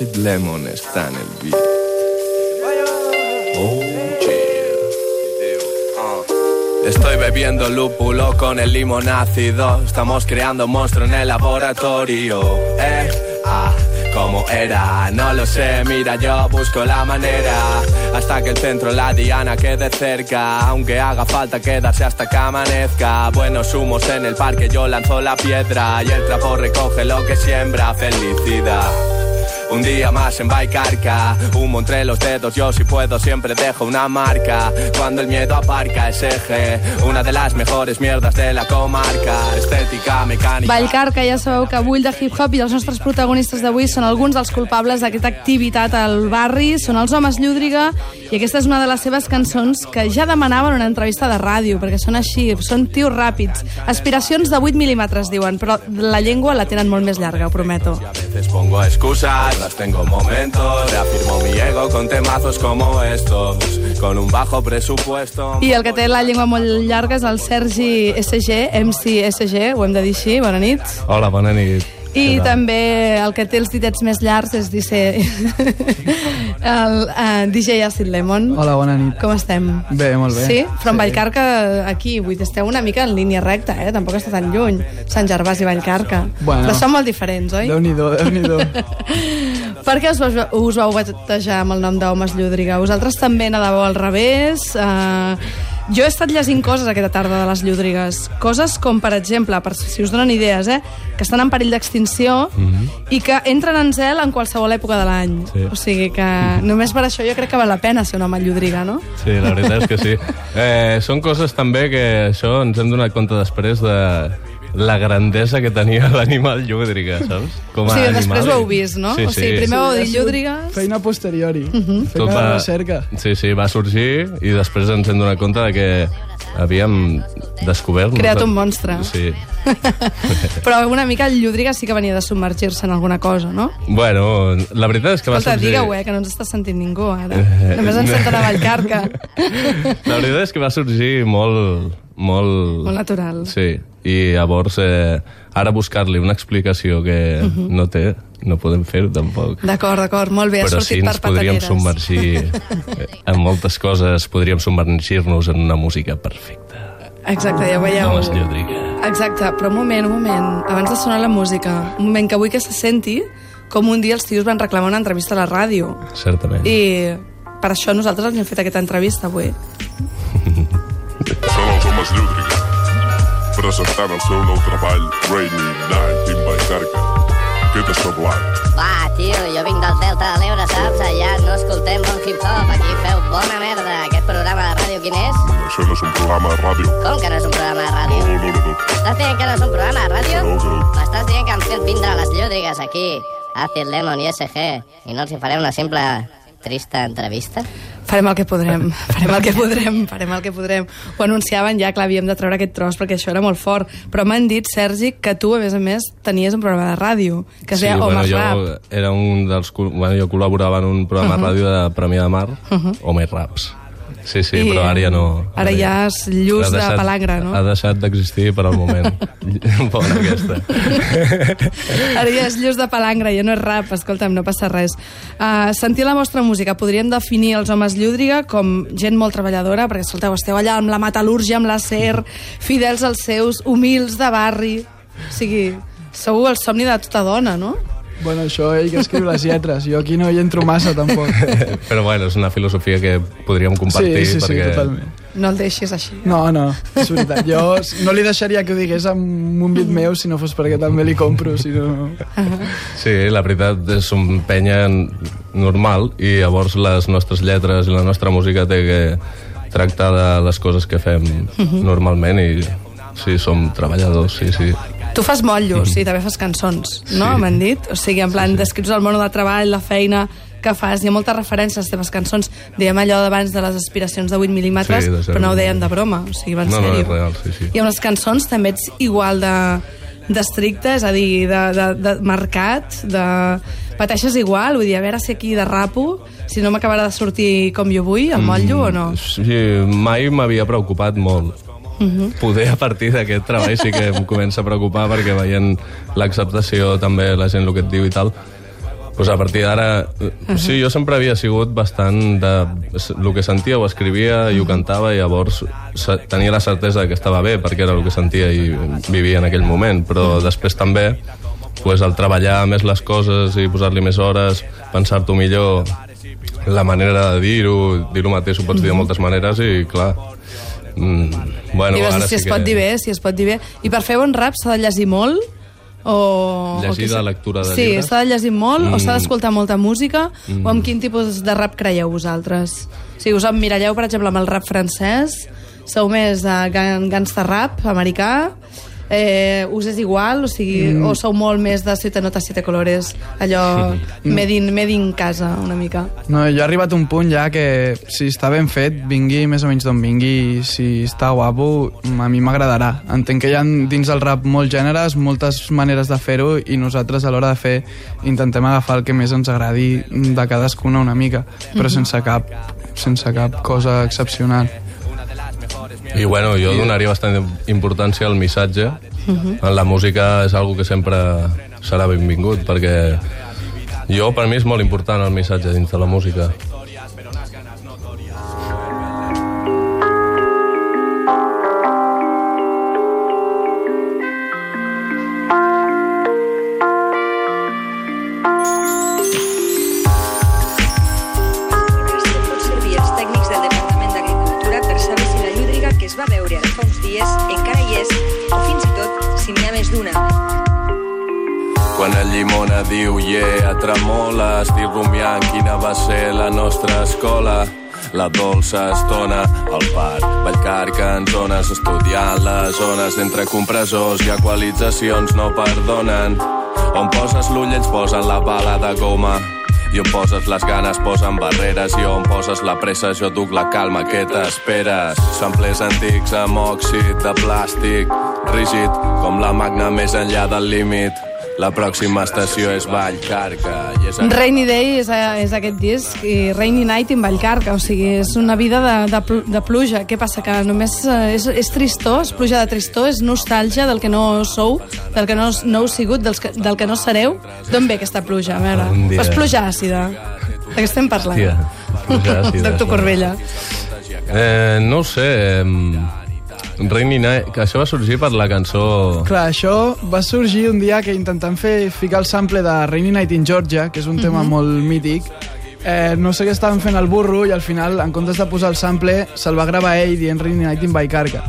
Lemon está en el beat. Oh, yeah. Estoy bebiendo lúpulo con el limón ácido. Estamos creando monstruo en el laboratorio. Eh, ah, ¿Cómo era? No lo sé, mira, yo busco la manera Hasta que el centro, la diana, quede cerca Aunque haga falta quedarse hasta que amanezca Buenos humos en el parque, yo lanzo la piedra Y el trapo recoge lo que siembra Felicidad un día más en Baicarca, humo entre los dedos, yo si puedo siempre dejo una marca. Cuando el miedo aparca es eje, una de las mejores mierdas de la comarca. Estética, mecànica... Vallcarca, ja sabeu que bull de hip-hop i els nostres protagonistes d'avui són alguns dels culpables d'aquesta activitat al barri, són els homes Llúdriga, i aquesta és una de les seves cançons que ja demanaven una entrevista de ràdio, perquè són així, són tios ràpids. Aspiracions de 8 mil·límetres, diuen, però la llengua la tenen molt més llarga, ho prometo. A veces pongo excusas, las tengo momentos, reafirmo mi ego con temazos como estos, con un bajo presupuesto. I el que té la llengua molt llarga és el Sergi SG, MC SG, ho hem de dir així, bona nit. Hola, bona nit. I també el que té els ditets més llargs és dice, el uh, DJ Acid Lemon. Hola, bona nit. Com estem? Bé, molt bé. Sí? Però en Sí. Vallcarca, aquí, vull dir, esteu una mica en línia recta, eh? Tampoc està tan lluny. Sant Gervasi i Vallcarca. Bueno. Però són molt diferents, oi? Déu-n'hi-do, déu-n'hi-do. Per què us, vau- us vau batejar amb el nom d'Homes Llúdriga? Vosaltres també anàveu al revés? Uh, jo he estat llegint coses aquesta tarda de les Llúdrigues. Coses com, per exemple, per si us donen idees, eh, que estan en perill d'extinció i que entren en zel en qualsevol època de l'any. Sí. O sigui que només per això jo crec que val la pena ser un home Llúdriga, no? Sí, la veritat és que sí. Eh, són coses també que això ens hem donat compte després de la grandesa que tenia l'animal llúdriga, saps? Com O sigui, animal. després ho heu vist, no? Sí, o sigui, sí. primer vau Ha dir sigut Llúdrigues... Feina posteriori. Mhm. Feina Tot de va- recerca. Sí, sí, va sorgir i després ens hem donat compte de que havíem descobert... Creat un monstre. Sí. Però una mica el Llúdriga sí que venia de submergir-se en alguna cosa, no? Bueno, la veritat és que va Escolta, sorgir... digue-ho, eh, que no ens està sentint ningú, ara. Només ens senten a Vallcarca. La veritat és que va sorgir molt... Molt, Molt natural. Sí, i llavors eh, ara buscar-li una explicació que Mhm. no té, no podem fer tampoc. D'acord, d'acord, molt bé, ha Però sortit sí per podríem pataneres. submergir en moltes coses, podríem submergir-nos en una música perfecta. Exacte, ja ho veieu. Llúdriga. Exacte, però un moment, un moment, abans de sonar la música, un moment que vull que se senti com un dia els tios van reclamar una entrevista a la ràdio. Certament. I per això nosaltres els hem fet aquesta entrevista avui. Són els homes Llúdriga, presentant el seu nou treball Rainy Night in Vallcarca. Què t'ha semblat? Va, tio, jo vinc del Delta de l'Ebre, saps? Allà no escoltem bon hip-hop, aquí feu bona merda. Aquest programa de ràdio quin és? Això no és un programa de ràdio. Com que no és un programa de No, ràdio? no, no, no. Estàs dient que no és un programa de ràdio? No, no. M'estàs dient que han fet vindre les llúdrigues aquí, Acid Lemon i SG, i no els hi faré una simple trista entrevista? Farem el que podrem, farem el que podrem, farem el que podrem. Ho anunciaven ja, clar, havíem de treure aquest tros perquè això era molt fort. Però m'han dit, Sergi, que tu, a més a més, tenies un programa de ràdio, que es deia bueno, Homes jo Rap. era un dels... Bueno, jo col·laborava en un programa de ràdio de Premià de Mar, Home Raps. Sí, sí, I, però ara ja no... ara ja és lluç de deixat- palangre, no? Ha deixat d'existir per al moment. Bona aquesta. Ara ja és lluç de palangre, ja no és rap, escolta'm, no passa res. Uh, sentir la vostra música, podríem definir els homes Llúdriga com gent molt treballadora, perquè, escolteu, esteu allà amb la metal·lúrgia, amb l'acer, fidels als seus, humils de barri... O sigui, sou el somni de tota dona, no? Bueno, això ell que escriu les lletres. Jo aquí no hi entro massa, tampoc. Però bueno, és una filosofia que podríem compartir. Sí, sí, sí, perquè... totalment. No el deixis així. No, no, és veritat. Jo no li deixaria que ho digués amb un beat meu si no fos perquè també li compro, si no... Sí, la veritat és un penya normal i llavors les nostres lletres i la nostra música té que tractar de les coses que fem normalment i sí, som treballadors, sí, sí. Tu fas motllos i també fas cançons, no? Sí. M'han dit? O sigui, en plan, descrius el món de treball, la feina que fas. Hi ha moltes referènces a les teves cançons. Dèiem allò d'abans de les aspiracions de 8 mil·límetres, Sí, però no ho deien de broma. O sigui, va en No, no, sèrio. és real, sí, sí. I amb les cançons també ets igual de d'estricte, és a dir, de, de, de marcat, de... pateixes igual, vull dir, a veure si aquí de rapo, si no m'acabarà de sortir com jo vull, el motllo o no? Sí, mai m'havia preocupat molt. Mhm. Poder a partir d'aquest treball sí que em comença a preocupar perquè veient l'acceptació també la gent el que et diu i tal pues a partir d'ara... Uh -huh. Sí, jo sempre havia sigut bastant de... El que sentia ho escrivia i ho cantava i llavors tenia la certesa que estava bé perquè era el que sentia i vivia en aquell moment, però després també pues, el treballar més les coses i posar-li més hores, pensar-t'ho millor, la manera de dir-ho, dir-ho mateix ho pots dir de moltes maneres i clar... Mm, bueno, dir ara si sí es que... pot dir bé, si es pot dir bé. I per fer bon rap s'ha de llegir molt? O... Llegir o què de lectura de sí, llibres? s'ha de llegir molt mm. o s'ha d'escoltar molta música Mm. o amb quin tipus de rap creieu vosaltres? Si us emmiralleu, per exemple, amb el rap francès, sou més de gan gangsta rap americà, eh, us és igual, o sigui, mm. o sou molt més de Siete Notas, Siete Colores, allò made in, made in casa, una mica. No, jo he arribat a un punt ja que si està ben fet, vingui més o menys d'on vingui, si està guapo, a mi m'agradarà. Entenc que hi ha dins del rap molts gèneres, moltes maneres de fer-ho i nosaltres a l'hora de fer intentem agafar el que més ens agradi de cadascuna una mica, però sense cap sense cap cosa excepcional. I bueno, jo donaria bastant importància al missatge. En la música és algo que sempre serà benvingut, perquè jo, per mi, és molt important el missatge dins de la música. Llimona diu yeah, tremola, estic rumiant quina va ser la nostra escola. La dolça estona al parc, Vallcar, cançones, estudiant les zones d'entre compressors i equalitzacions no perdonen. On poses l'ull ells posen la bala de goma i on poses les ganes posen barreres i on poses la pressa jo duc la calma que t'esperes samplers antics amb òxid de plàstic rígid com la magna més enllà del límit la pròxima estació és Vallcarca i és Rainy Day és, és aquest disc i Rainy Night in Vallcarca, o sigui, és una vida de, de, pl- de pluja. Què passa? Que només eh, és, és tristor, és pluja de tristor, és nostàlgia del que no sou, del que no, no heu sigut, dels que, del que no sereu. D'on ve aquesta pluja? A veure, és pluja àcida. De què estem parlant? Tia, pluja àcida. Doctor Corbella. Eh, no ho sé... Eh, Rainy Night, que això va sorgir per la cançó... Clar, això va sorgir un dia que intentant fer ficar el sample de Rainy Night in Georgia, que és un tema molt mític, eh, no sé què estaven fent el burro i al final, en comptes de posar el sample, se'l va gravar ell dient Rainy Night in Baicarca.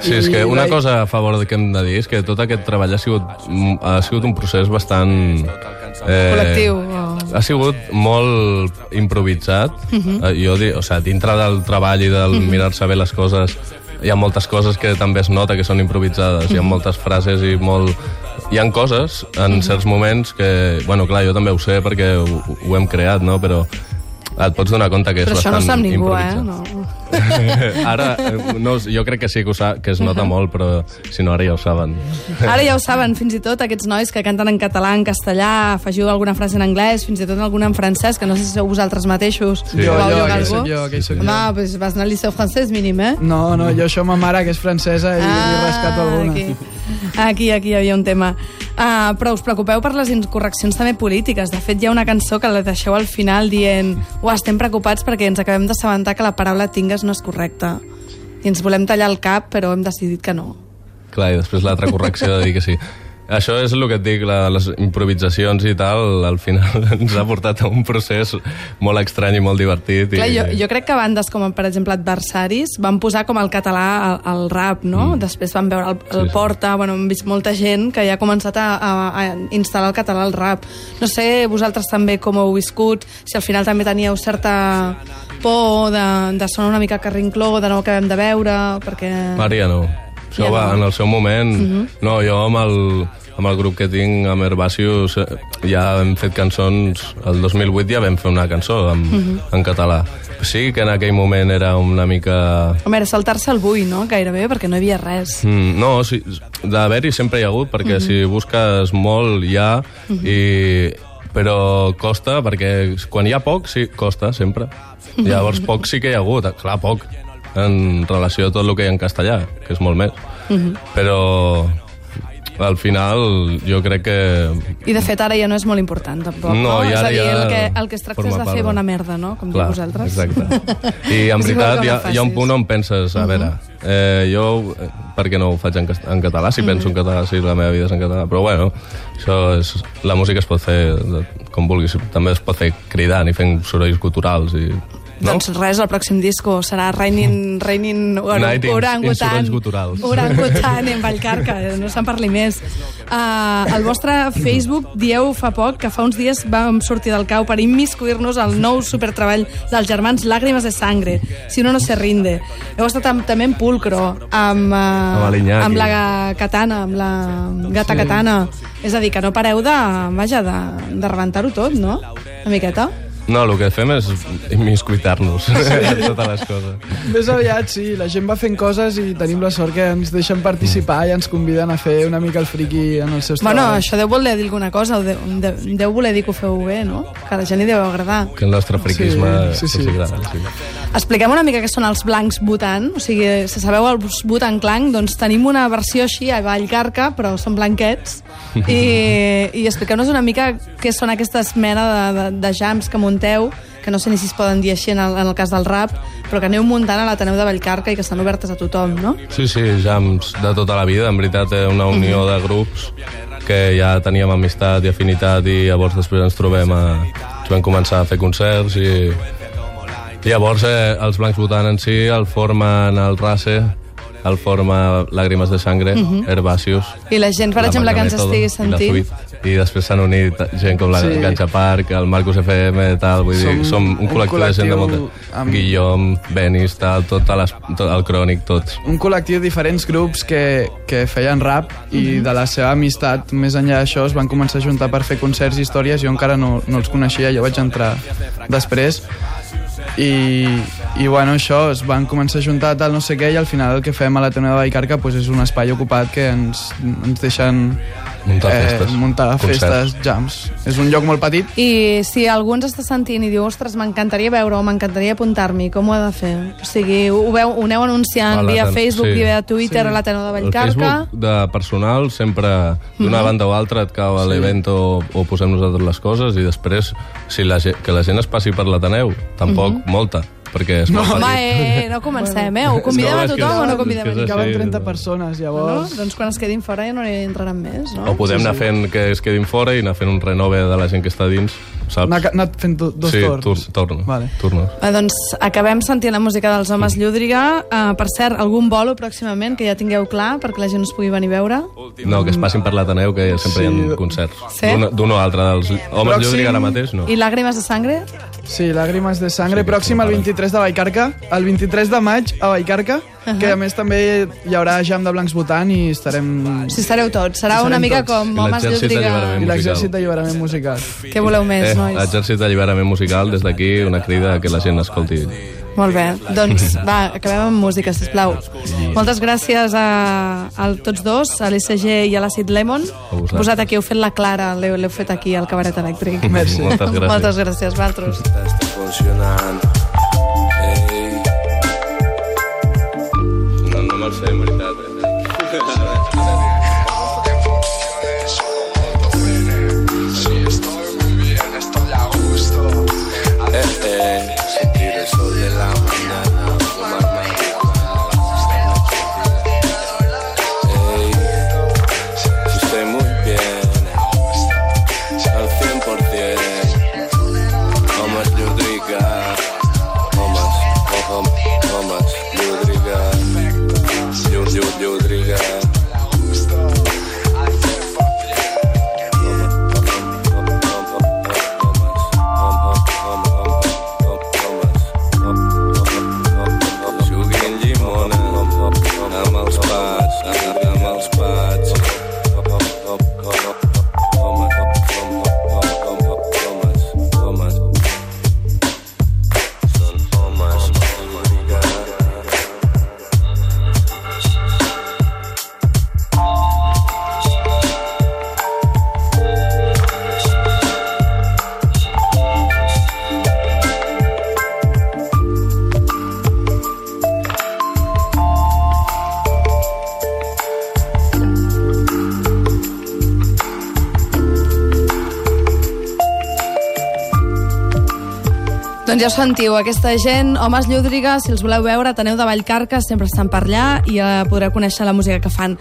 Sí, és que una cosa a favor de que hem de dir és que tot aquest treball ha sigut, ha sigut un procés bastant... Eh, Col·lectiu, o- Ha sigut molt improvisat. Mhm. eh, jo, di- o sigui, dintre del treball i del mirar-se bé les coses, hi ha moltes coses que també es nota que són improvisades. Hi ha Mhm. moltes frases i molt... Hi han coses en certs moments que... Bueno, clar, jo també ho sé perquè ho, ho hem creat, no? Però et pots donar compte que és Però això no sap ningú, eh? No. Ara, eh, no, jo crec que sí que, ho sa, que es nota molt, però si no, ara ja ho saben. Ara ja ho saben, fins i tot aquests nois que canten en català, en castellà, afegiu alguna frase en anglès, fins i tot alguna en francès, que no sé si sou vosaltres mateixos. Sí. Jo, jo, algú? soc jo, aquell soc jo. Home, doncs vas anar al liceu francès mínim, eh? No, no, jo això ma mare, que és francesa, i li rescato alguna. Ah, aquí. Aquí, aquí hi havia un tema. Uh, però us preocupeu per les incorreccions també polítiques. De fet, hi ha una cançó que la deixeu al final dient Uah, estem preocupats perquè ens acabem d'assabentar que la paraula tingues no és correcta. I ens volem tallar el cap, però hem decidit que no. Clar, i després l'altra correcció de dir que sí. Això és el que et dic, la, les improvisacions i tal, al final ens ha portat a un procés molt estrany i molt divertit. Clar, i... jo, jo crec que bandes com, per exemple, Adversaris van posar com el català al, al rap, no? Mm. Després van veure el, el Sí, sí. Porta, bueno, hem vist molta gent que ja ha començat a, a, a instal·lar el català al rap. No sé, vosaltres també com heu viscut, si al final també teníeu certa por de, de sonar una mica carrincló, de no acabem de veure, perquè... Ja no. Això Ja va, no. en el seu moment... No, jo amb el, amb el grup que tinc, amb Herbacius, eh, ja hem fet cançons... El 2008 ja vam fer una cançó en, en català. Sí que en aquell moment era una mica... Home, era saltar-se el bull, no?, gairebé, perquè no hi havia res. Mm, no, sí, d'haver-hi sempre hi ha hagut, perquè si busques molt hi ha, i, però costa, perquè quan hi ha poc, sí, costa, sempre. Llavors poc sí que hi ha hagut, clar, poc, en relació a tot el que hi ha en castellà, que és molt més. Però al final jo crec que... I de fet ara ja no és molt important, tampoc. No, i és ara a dir, ja el que, el que es tracta és de fer bona merda, no? Com diu vosaltres. Exacte. I en És veritat hi ha, no hi ha un punt on penses, a veure, eh, jo eh, per què no ho faig en, en català, si penso en català, si la meva vida és en català, però bueno, això és, la música es pot fer com vulguis, també es pot fer cridant i fent sorolls culturals i... No? Doncs res, el pròxim disco serà Raining, Raining Night in- in Orangutan. Orangutan en Vallcarca, eh, no se'n parli més. Uh, al vostre Facebook dieu fa poc que fa uns dies vam sortir del cau per immiscuir-nos al nou supertreball dels germans Làgrimes de Sangre, si uno no se rinde. Heu estat amb, també en Pulcro, amb, uh, amb la Katana, amb la gata Sí. Katana. És a dir, que no pareu de, vaja, de, de rebentar-ho tot, no? Una miqueta. No, el que fem és immiscuitar-nos en totes les coses. Més aviat, sí, la gent va fent coses i tenim la sort que ens deixen participar i ens conviden a fer una mica el friqui en els seus Bueno, treballs. això deu voler dir alguna cosa, o deu, deu, deu voler dir que ho feu bé, no? Que a la gent li deu agradar. Que el nostre friquisme Sí, sí, sí. agrada. Sí. Expliquem una mica què són els blancs votant, o sigui, si sabeu els votant clanc, doncs tenim una versió així a Vallcarca, però són blanquets, i, i expliqueu-nos una mica què són aquestes mena de, de, de jams que munteu, que no sé ni si es poden dir així en el, en el cas del rap, però que aneu muntant a l'Ateneu de Vallcarca i que estan obertes a tothom, no? Sí, sí, jams de tota la vida. En veritat, és una unió de grups que ja teníem amistat i afinitat i llavors després ens trobem a... Ens vam començar a fer concerts i... I llavors eh, els Blancs Votant en si el formen el Race, el forma Làgrimes de Sangre, Herbacius... I la gent, per la exemple, que ens estigui i sentint... Zuit. I després s'han unit gent com la Sí. Ganxa Park, el Marcus FM, tal, vull dir, Som som un un col·lectiu, de gent de col·lectiu molta... amb- Guillaume, Benis, tal, tot, les, tot el crònic, tots. un col·lectiu de diferents grups que, que feien rap i de la seva amistat, més enllà d'això, es van començar a juntar per fer concerts i històries. Jo encara no, no els coneixia, jo vaig entrar després. I, i bueno, això, es van començar a juntar tal no sé què i al final el que fem a l'Ateneu de Vallcarca pues, és un espai ocupat que ens, ens deixen Muntar festes. muntar Concerts. festes, jams. És un lloc molt petit I si algú ens està sentint i diu ostres, m'encantaria veure o m'encantaria apuntar-m'hi, com ho he de fer? O sigui, ho, veu, ho aneu anunciant la via ten- Facebook, sí. via Twitter, a l'Ateneu de El Vallcarca... Facebook de personal sempre d'una banda o altra et cau a l'event o, o posem nosaltres les coses i després si la, que la gent es passi per l'Ateneu tampoc molta perquè és molt Home, eh, no comencem, eh? Ho convidem No, a tothom o no convidem a ningú? caben sí, 30 no. persones, No? llavors... Doncs quan es quedin fora ja no hi entraran més, no? O podem anar fent que es quedin fora i anar fent un renove de la gent que està dins, saps? Anar, anar fent do, dos sí, torns. tur, torn, Vale. turnos. Eh, doncs acabem sentint la música dels Homes Llúdriga. Uh, per cert, algun bolo pròximament que ja tingueu clar perquè la gent us pugui venir a veure? No, que es passin per l'Ateneu, que sempre hi Sí. ha concerts. Sí? D'un- o altre dels homes Pròxim- Llúdriga ara mateix, no. I Làgrimes de Sangre? Sí, Làgrimes de Sangre, Sí, pròxim el preparen. 23 de Vallcarca, el 23 de maig a Vallcarca, uh -huh. que a més també hi haurà jam de blancs votant i estarem... Si estareu tots. Serà una mica tots. com Homes l'exèrcit d'alliberament. I l'exèrcit musical. d'alliberament musical. Què voleu més, Eh, nois? Exèrcit d'Alliberament Musical, des d'aquí una crida que la gent escolti. Molt bé, doncs va, acabem amb música, sisplau. Moltes gràcies a, a tots dos, a l'ECG i a l'Acid Lemon. A vosaltres. Vosaltres aquí heu fet la Clara, l'heu l'heu fet aquí al cabaret elèctric. Merci. Moltes gràcies. Moltes gràcies, vosaltres. Está funcionando. Doncs ja ho sentiu, aquesta gent, homes llúdrigues, si els voleu veure, teneu de Vallcarca, sempre estan per allà i eh, podreu conèixer la música que fan.